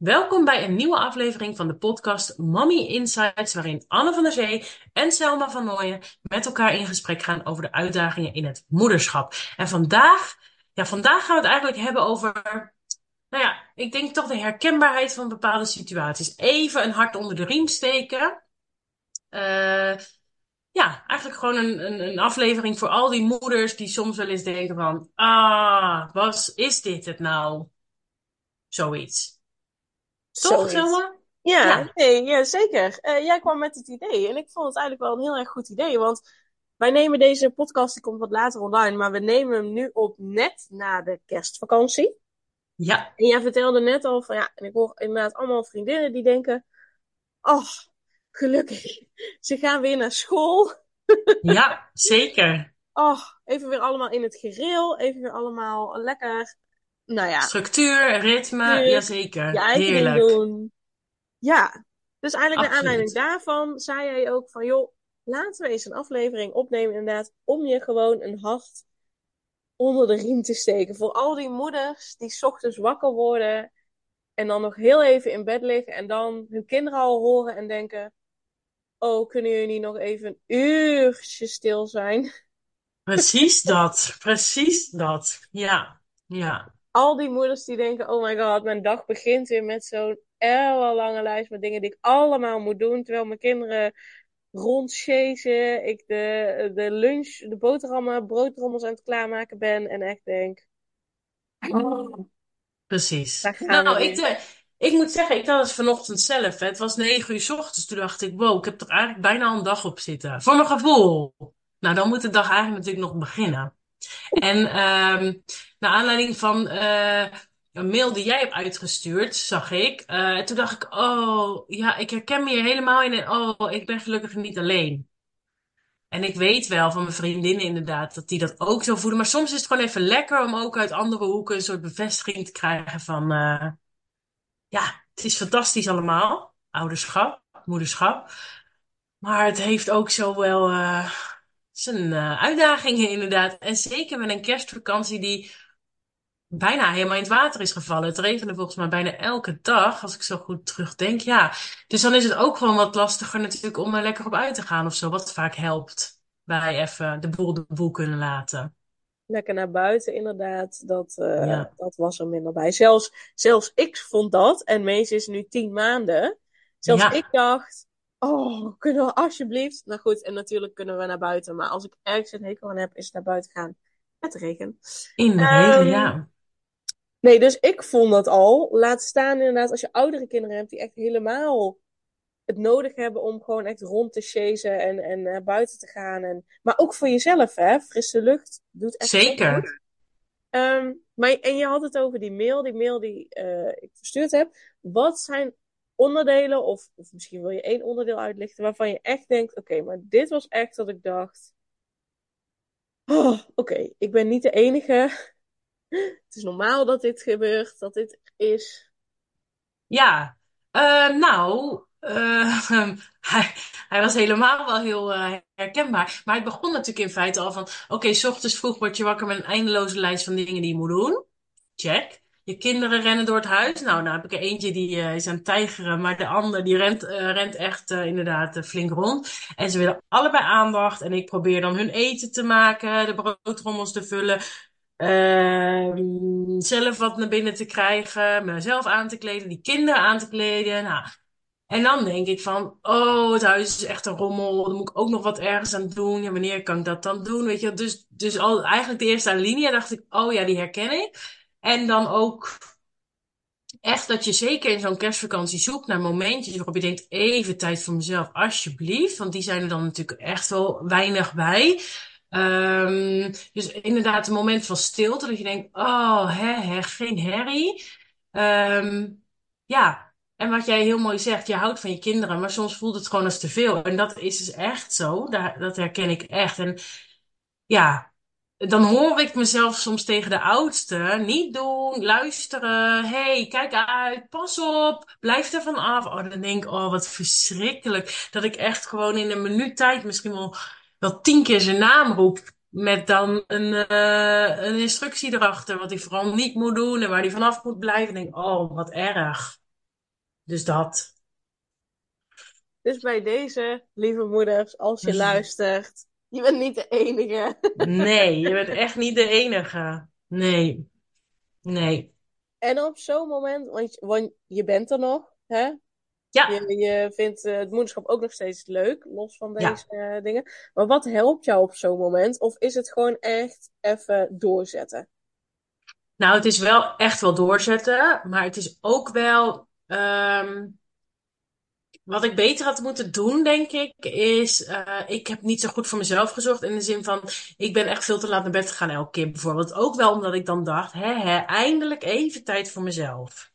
Welkom bij een nieuwe aflevering van de podcast Mommy Insights, waarin Anne van der Zee en Selma van Nooyen met elkaar in gesprek gaan over de uitdagingen in het moederschap. En vandaag, ja, vandaag gaan we het eigenlijk hebben over, nou ja, ik denk toch de herkenbaarheid van bepaalde situaties. Even een hart onder de riem steken. Uh, ja, eigenlijk gewoon een, een, een, aflevering voor al die moeders die soms wel eens denken van, ah, wat is dit het nou? Zoiets. Toch, Selma? Ja, ja. Nee, ja zeker. Uh, jij kwam met het idee en ik vond het eigenlijk wel een heel erg goed idee, want wij nemen deze podcast, die komt wat later online, maar we nemen hem nu op net na de kerstvakantie. Ja. En jij vertelde net al van, ja, en ik hoor inderdaad allemaal vriendinnen die denken, oh, gelukkig, ze gaan weer naar school. Ja, zeker. Oh, even weer allemaal in het gereel, even weer allemaal lekker nou ja. Structuur, ritme, ja jazeker. Je eigen Heerlijk. doen. Ja, dus eigenlijk naar aanleiding daarvan zei hij ook van, joh, laten we eens een aflevering opnemen inderdaad, om je gewoon een hart onder de riem te steken. Voor al die moeders die s ochtends wakker worden en dan nog heel even in bed liggen en dan hun kinderen al horen en denken, oh, kunnen jullie nog even een uurtje stil zijn? Precies dat, precies dat. Ja, ja al die moeders die denken: oh my god, mijn dag begint weer met zo'n lange lijst met dingen die ik allemaal moet doen. Terwijl mijn kinderen rondchasen, ik de, de lunch, de boterhammen, broodrommels aan het klaarmaken ben. En echt denk: oh, Precies. Nou, ik, ik moet zeggen, ik had het vanochtend zelf. Hè. Het was negen uur s ochtends. Toen dacht ik: wow, ik heb er eigenlijk bijna een dag op zitten. Voor mijn gevoel. Nou, dan moet de dag eigenlijk natuurlijk nog beginnen. En um, naar aanleiding van uh, een mail die jij hebt uitgestuurd, zag ik. Uh, toen dacht ik, oh ja, ik herken me hier helemaal in. En oh, ik ben gelukkig niet alleen. En ik weet wel van mijn vriendinnen inderdaad dat die dat ook zo voelen. Maar soms is het gewoon even lekker om ook uit andere hoeken een soort bevestiging te krijgen van... Uh, ja, het is fantastisch allemaal. Ouderschap, moederschap. Maar het heeft ook zo wel zijn uh, uitdagingen inderdaad. En zeker met een kerstvakantie die bijna helemaal in het water is gevallen. Het regende volgens mij bijna elke dag, als ik zo goed terugdenk. Ja, dus dan is het ook gewoon wat lastiger natuurlijk om er lekker op uit te gaan of zo. Wat vaak helpt bij even de boel de boel kunnen laten. Lekker naar buiten, inderdaad. Dat, uh, dat was er minder bij. Zelfs, zelfs ik vond dat, en Mees is nu tien maanden. Zelfs ik dacht, oh, kunnen we alsjeblieft... Nou goed, en natuurlijk kunnen we naar buiten. Maar als ik ergens een hekel aan heb, is het naar buiten gaan met regen. In de regen, ehm, ja. Nee, dus ik vond dat al. Laat staan inderdaad als je oudere kinderen hebt die echt helemaal het nodig hebben om gewoon echt rond te chasen en, en naar buiten te gaan. En, maar ook voor jezelf, hè. Frisse lucht doet echt Zeker. Um, maar, en je had het over die mail, die mail die uh, ik verstuurd heb. Wat zijn onderdelen, of, of misschien wil je één onderdeel uitlichten, waarvan je echt denkt, oké, maar dit was echt dat ik dacht... Oh, oké, ik ben niet de enige het is normaal dat dit gebeurt, dat dit is. Ja, uh, nou, uh, hij, was helemaal wel heel uh, herkenbaar. Maar het begon natuurlijk in feite al van: oké, s ochtends vroeg word je wakker met een eindeloze lijst van dingen die je moet doen. Check. Je kinderen rennen door het huis. Nou, nou heb ik er eentje die uh, is aan het tijgeren, maar de ander die rent, uh, rent echt uh, inderdaad flink rond. En ze willen allebei aandacht. En ik probeer dan hun eten te maken, de broodrommels te vullen, Uh, zelf wat naar binnen te krijgen, mezelf aan te kleden, die kinderen aan te kleden. Nou, en dan denk ik van, oh, het huis is echt een rommel. Dan moet ik ook nog wat ergens aan doen. Ja, wanneer kan ik dat dan doen? Weet je, dus, dus al eigenlijk de eerste linie dacht ik, oh ja, die herken ik. En dan ook echt dat je zeker in zo'n kerstvakantie zoekt naar momentjes waarop je denkt, even tijd voor mezelf, alsjeblieft. Want die zijn er dan natuurlijk echt wel weinig bij. Um, dus inderdaad, een moment van stilte, dat je denkt, oh, hè, hè, geen herrie. Um, ja, en wat jij heel mooi zegt, je houdt van je kinderen, maar soms voelt het gewoon als te veel. En dat is dus echt zo, dat herken ik echt. En ja, dan hoor ik mezelf soms tegen de oudste, niet doen, luisteren, hey, kijk uit, pas op, blijf er van af. Oh, dan denk ik, oh, wat verschrikkelijk. Dat ik echt gewoon in een minuut tijd misschien wel wel tien keer zijn naam roept. Met dan een, uh, een instructie erachter. Wat hij vooral niet moet doen en waar hij vanaf moet blijven. En denk, oh, wat erg. Dus dat. Dus bij deze, lieve moeders, als je luistert, je bent niet de enige. Nee, je bent echt niet de enige. Nee. Nee. En op zo'n moment, want, want je bent er nog, hè? Ja. Je, je vindt eh, het moederschap ook nog steeds leuk, los van deze eh, dingen. Maar wat helpt jou op zo'n moment? Of is het gewoon echt even doorzetten? Nou, het is wel echt wel doorzetten, maar het is ook wel. ehm, wat ik beter had moeten doen, denk ik, is. eh, ik heb niet zo goed voor mezelf gezorgd. In de zin van. Ik ben echt veel te laat naar bed gegaan elke keer bijvoorbeeld. Ook wel omdat ik dan dacht: hè, hè, eindelijk even tijd voor mezelf.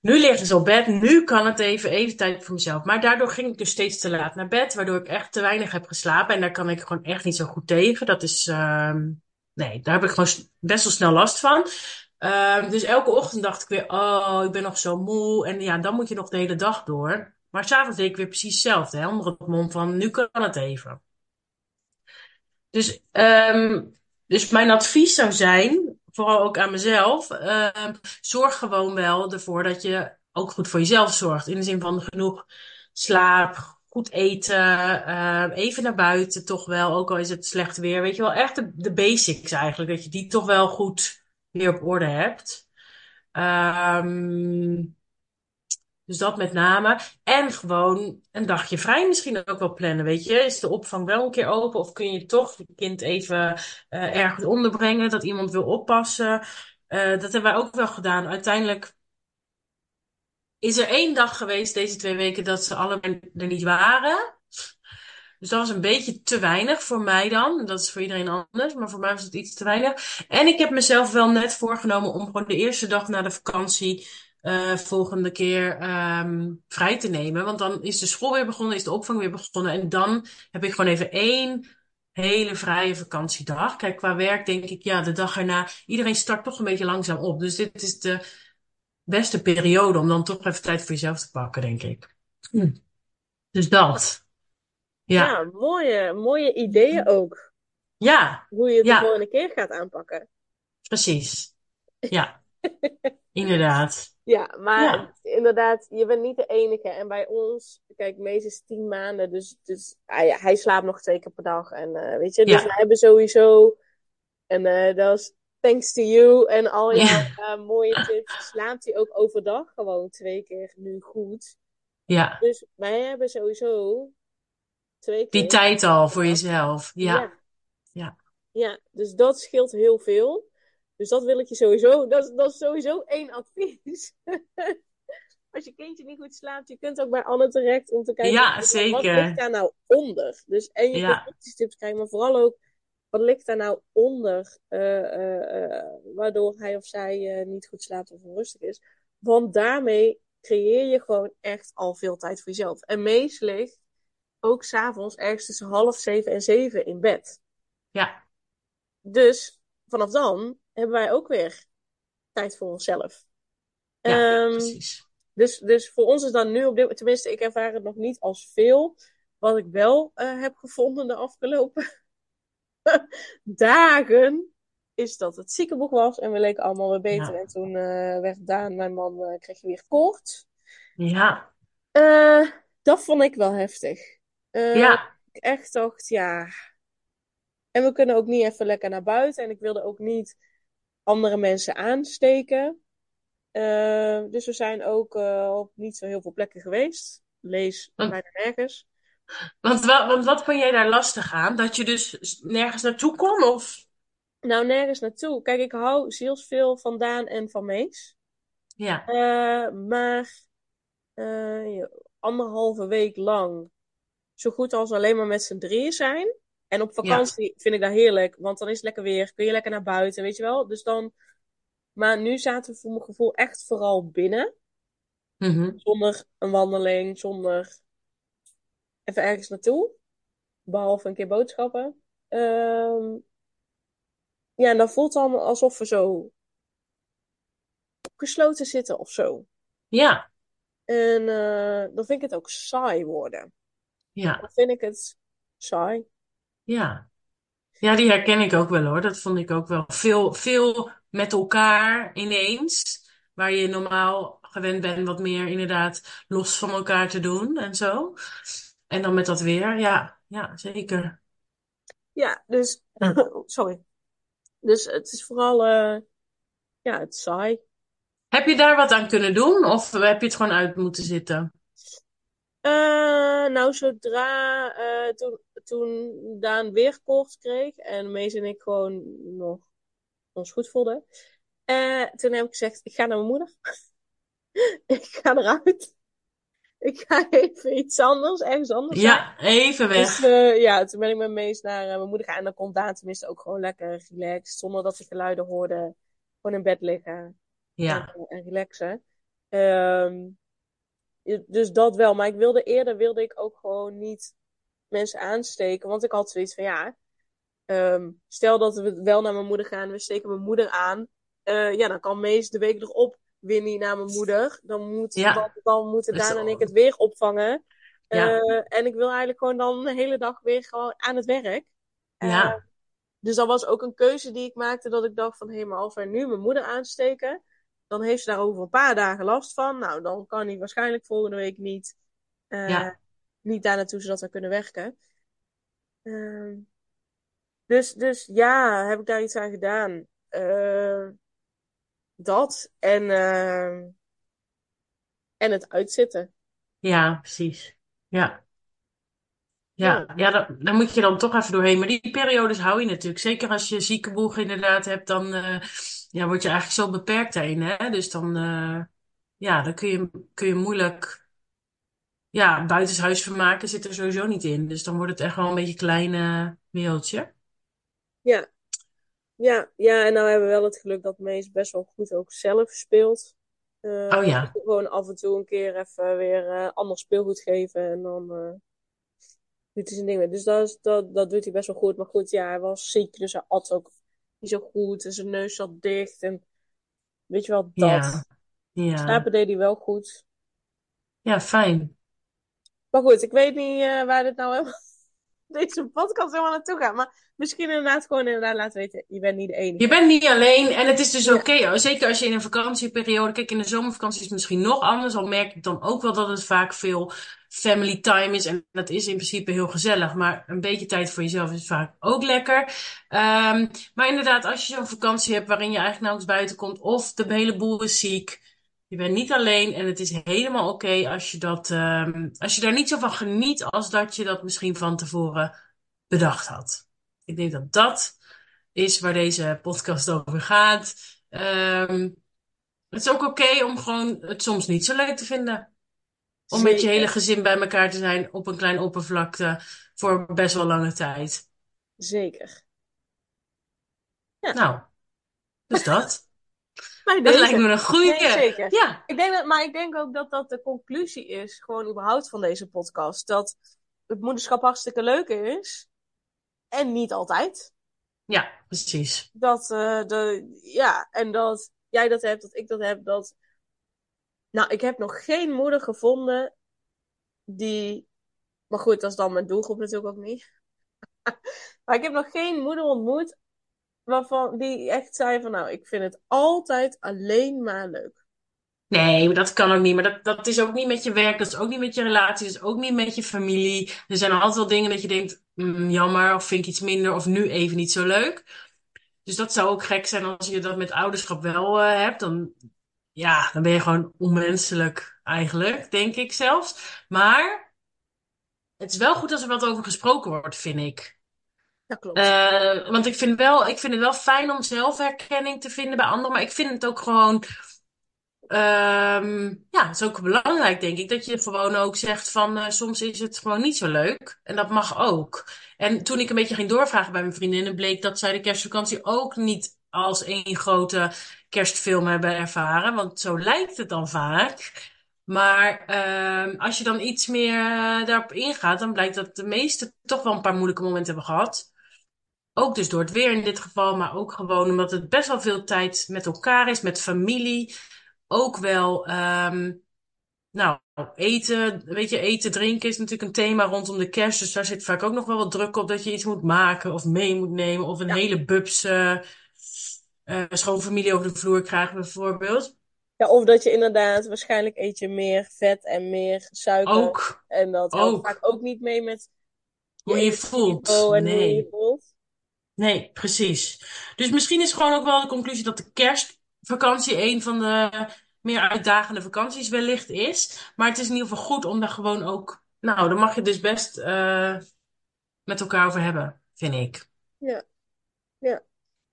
Nu liggen ze op bed, nu kan het even, even tijd voor mezelf. Maar daardoor ging ik dus steeds te laat naar bed, waardoor ik echt te weinig heb geslapen. En daar kan ik gewoon echt niet zo goed tegen. Dat is, ehm, nee, daar heb ik gewoon best wel snel last van. Ehm, dus elke ochtend dacht ik weer, oh, ik ben nog zo moe. En ja, dan moet je nog de hele dag door. Maar s'avonds deed ik weer precies hetzelfde, hè, onder het mom van, nu kan het even. Dus, ehm, dus mijn advies zou zijn, vooral ook aan mezelf, ehm, zorg gewoon wel ervoor dat je ook goed voor jezelf zorgt. In de zin van genoeg slaap, goed eten, even naar buiten toch wel, ook al is het slecht weer. Weet je wel, echt de, de basics eigenlijk, dat je die toch wel goed weer op orde hebt. Ehm dus dat met name. En gewoon een dagje vrij misschien ook wel plannen, weet je. Is de opvang wel een keer open of kun je toch je kind even eh, ergens onderbrengen dat iemand wil oppassen? Eh, dat hebben wij ook wel gedaan. Uiteindelijk is er één dag geweest deze twee weken dat ze allebei er niet waren. Dus dat was een beetje te weinig voor mij dan. Dat is voor iedereen anders, maar voor mij was het iets te weinig. En ik heb mezelf wel net voorgenomen om gewoon de eerste dag na de vakantie eh, volgende keer ehm, vrij te nemen. Want dan is de school weer begonnen, is de opvang weer begonnen. En dan heb ik gewoon even één hele vrije vakantiedag. Kijk, qua werk denk ik, ja, de dag erna, iedereen start toch een beetje langzaam op. Dus dit is de beste periode om dan toch even tijd voor jezelf te pakken, denk ik. Hm. Dus dat. Ja. Ja, mooie, mooie ideeën ook. Ja, Hoe je het Ja. de volgende keer gaat aanpakken. precies. Ja, inderdaad. Ja, maar Ja. inderdaad, je bent niet de enige. En bij ons, kijk, Mees is tien maanden, dus, dus ah ja, hij slaapt nog twee keer per dag. En eh, weet je, dus we hebben sowieso, en eh, dat is thanks to you en al jouw Ja. eh, mooie tips, slaapt hij ook overdag gewoon twee keer nu goed. Ja, Dus wij hebben sowieso twee die tijd al voor jezelf. Ja, Ja. Ja. Ja, dus dat scheelt heel veel. Dus dat wil ik je sowieso, dat, is- dat is sowieso één advies. Als je kindje niet goed slaapt, je kunt ook bij Anne terecht om te kijken, Ja, wat zeker. ligt daar nou onder? Dus, en je Ja. kunt tips krijgen, maar vooral ook, wat ligt daar nou onder, eh, eh, eh, waardoor hij of zij niet goed slaapt of onrustig is. Want daarmee creëer je gewoon echt al veel tijd voor jezelf. En Mees ligt ook s'avonds ergens tussen half zeven en zeven in bed. ja, Dus vanaf dan hebben wij ook weer tijd voor onszelf. ja, Ehm, precies. dus, dus voor ons is dan nu op dit tenminste, ik ervaar het nog niet als veel. Wat ik wel eh, heb gevonden de afgelopen dagen, is dat het ziekenboeg was en we leken allemaal weer beter. Ja. En toen eh, werd Daan, mijn man, eh, kreeg weer koorts. Ja, dat vond ik wel heftig. Eh, ja, ik echt dacht, ja. En we kunnen ook niet even lekker naar buiten. En ik wilde ook niet andere mensen aansteken. Eh, dus we zijn ook eh, op niet zo heel veel plekken geweest. Lees Want- bijna nergens. want, wa- want wat vond jij daar lastig aan? Dat je dus nergens naartoe kon? Of? Nou, nergens naartoe. Kijk, ik hou zielsveel van Daan en van Mees. Ja, maar anderhalve week lang zo goed als alleen maar met z'n drieën zijn. En op vakantie vind ik dat heerlijk, want dan is het lekker weer. Kun je lekker naar buiten, weet je wel. Dus dan... Maar nu zaten we voor mijn gevoel echt vooral binnen. Mhm. Zonder een wandeling, zonder even ergens naartoe. Behalve een keer boodschappen. Ehm, ja, en dat voelt dan alsof we zo gesloten zitten of zo. Ja, En eh, dan vind ik het ook saai worden. Ja, Dan vind ik het saai. ja. Ja, die herken ik ook wel hoor. Dat vond ik ook wel. Veel, veel met elkaar ineens. Waar je normaal gewend ben wat meer inderdaad los van elkaar te doen en zo. En dan met dat weer, ja, ja, zeker. Ja, dus, sorry. Dus het is vooral, uh, ja, het saai. Heb je daar wat aan kunnen doen of heb je het gewoon uit moeten zitten? Uh, nou, zodra uh, toen, toen Daan weer koorts kreeg en Mees en ik gewoon nog ons goed voelden, uh, toen heb ik gezegd: Ik ga naar mijn moeder. ik ga eruit. Ik ga even iets anders, ergens anders. Ja, even weg. Dus ja, toen ben ik met Mees naar mijn moeder gaan en dan kon Daan tenminste ook gewoon lekker relaxed, zonder dat ze geluiden hoorde, gewoon in bed liggen ja. en, en relaxen. Um, dus dat wel. Maar ik wilde eerder wilde ik ook gewoon niet mensen aansteken. Want ik had zoiets van ja. Um, stel dat we wel naar mijn moeder gaan, we steken mijn moeder aan. Uh, ja, dan kan Mees de week erop Winnie naar mijn moeder. Dan, moet, ja. dan, dan moeten Daan en ik het weer opvangen. Ja. Uh, en ik wil eigenlijk gewoon dan de hele dag weer gewoon aan het werk. Ja. Uh, dus dat was ook een keuze die ik maakte. Dat ik dacht van, hé, maar als wij nu mijn moeder aansteken dan heeft ze daar over een paar dagen last van. Nou, dan kan hij waarschijnlijk volgende week niet, uh, Ja. niet daar naartoe zodat we kunnen werken. Uh, dus, dus ja, heb ik daar iets aan gedaan. Uh, dat en, uh, en het uitzitten. Ja, precies. Ja. Ja, ja daar, daar moet je dan toch even doorheen. Maar die periodes hou je natuurlijk. Zeker als je zieke boeg inderdaad hebt, dan uh, ja, word je eigenlijk zo beperkt daarin. Hè? Dus dan, uh, ja, dan kun je, kun je moeilijk... Ja, buitenshuis vermaken zit er sowieso niet in. Dus dan wordt het echt wel een beetje een klein wereldje. Ja. Ja, ja, en nou hebben we wel het geluk dat Mees best wel goed ook zelf speelt. Uh, oh ja. Gewoon af en toe een keer even weer uh, ander speelgoed geven en dan uh, doet hij zijn ding. Dus dat, is, dat, dat doet hij best wel goed. Maar goed, ja, hij was ziek, dus hij at ook niet zo goed. En zijn neus zat dicht en weet je wel, dat. Ja. ja. Slapen deed hij wel goed. Ja, fijn. Maar goed, ik weet niet waar dit nou helemaal deze podcast helemaal naartoe gaat. Maar misschien inderdaad gewoon inderdaad laten weten, je bent niet de enige. Je bent niet alleen en het is dus oké. Okay, zeker als je in een vakantieperiode, kijk in de zomervakantie is het misschien nog anders. Al merk ik dan ook wel dat het vaak veel family time is. En dat is in principe heel gezellig. Maar een beetje tijd voor jezelf is vaak ook lekker. Um, maar inderdaad, als je zo'n vakantie hebt waarin je eigenlijk nauwelijks buiten komt. Of de hele boel is ziek. Je bent niet alleen en het is helemaal oké als je dat, um, als je daar niet zo van geniet als dat je dat misschien van tevoren bedacht had. Ik denk dat dat is waar deze podcast over gaat. Um, het is ook oké om gewoon het soms niet zo leuk te vinden. Om Zeker. met je hele gezin bij elkaar te zijn op een klein oppervlakte voor best wel lange tijd. Zeker. Ja. Nou, dus dat. Maar dat lijkt me een goede. Nee, zeker. Ja. Ik denk dat, maar ik denk ook dat dat de conclusie is, gewoon überhaupt van deze podcast. Dat het moederschap hartstikke leuk is. En niet altijd. Ja, precies. Dat, uh, de, ja, en dat jij dat hebt, dat ik dat heb, dat... Nou, ik heb nog geen moeder gevonden die... Maar goed, dat is dan mijn doelgroep natuurlijk ook niet. maar ik heb nog geen moeder ontmoet waarvan die echt zei van... Nou, ik vind het altijd alleen maar leuk. Nee, dat kan ook niet. Maar dat, dat is ook niet met je werk, dat is ook niet met je relatie, dat is ook niet met je familie. Er zijn altijd wel dingen dat je denkt, mm, jammer, of vind ik iets minder, of nu even niet zo leuk. Dus dat zou ook gek zijn als je dat met ouderschap wel uh, hebt. Dan, ja, dan ben je gewoon onmenselijk eigenlijk, denk ik zelfs. Maar het is wel goed als er wat over gesproken wordt, vind ik. Dat klopt. Uh, want ik vind, wel, ik vind het wel fijn om zelfherkenning te vinden bij anderen, maar ik vind het ook gewoon Um, ja, het is ook belangrijk, denk ik, dat je gewoon ook zegt van uh, soms is het gewoon niet zo leuk. En dat mag ook. En toen ik een beetje ging doorvragen bij mijn vriendinnen, bleek dat zij de kerstvakantie ook niet als één grote kerstfilm hebben ervaren. Want zo lijkt het dan vaak. Maar uh, als je dan iets meer uh, daarop ingaat, dan blijkt dat de meesten toch wel een paar moeilijke momenten hebben gehad. Ook dus door het weer in dit geval, maar ook gewoon omdat het best wel veel tijd met elkaar is, met familie ook wel, um, nou, eten, weet je, eten, drinken is natuurlijk een thema rondom de kerst. Dus daar zit vaak ook nog wel wat druk op dat je iets moet maken of mee moet nemen. Of een Ja. hele bubs uh, schoonfamilie over de vloer krijgen bijvoorbeeld. Ja, of dat je inderdaad, waarschijnlijk eet je meer vet en meer suiker. Ook. En dat Ook. vaak ook niet mee met Hoe je je voelt. hoe je Nee. voelt. Nee, precies. Dus misschien is gewoon ook wel de conclusie dat de kerstvakantie een van de meer uitdagende vakanties wellicht is. Maar het is in ieder geval goed om daar gewoon ook. Nou, daar mag je dus best eh, met elkaar over hebben, vind ik. Ja, ja.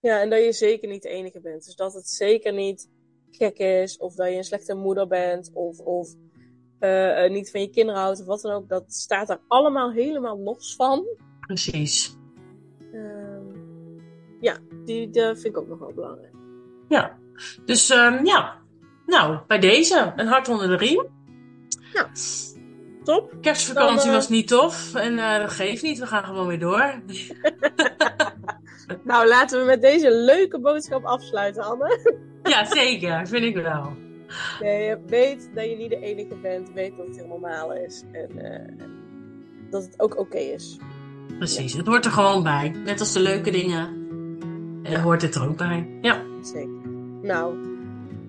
Ja, en dat je zeker niet de enige bent. Dus dat het zeker niet gek is, of dat je een slechte moeder bent, of, of eh, eh, niet van je kinderen houdt, of wat dan ook. Dat staat er allemaal helemaal los van. Precies. Ehm, ja, die, die vind ik ook nog wel belangrijk. Ja. Dus ehm, ja. Nou, bij deze een hart onder de riem. Top. Kerstvakantie Dan, eh, was niet tof. En dat geeft niet. We gaan gewoon weer door. Nou, laten we met deze leuke boodschap afsluiten, Anne. Ja, zeker. Vind ik wel. Nee, weet dat je niet de enige bent. Weet dat het heel normaal is. En eh, dat het ook oké is. Precies. Het hoort er gewoon bij. Net als de leuke dingen. En Ja. hoort het er ook bij. Ja. Zeker. Nou,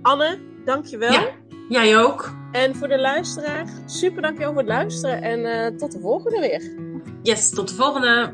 Anne, dankjewel. Ja. Jij ook. En voor de luisteraar, super dankjewel voor het luisteren. En eh, tot de volgende weer. Yes, tot de volgende.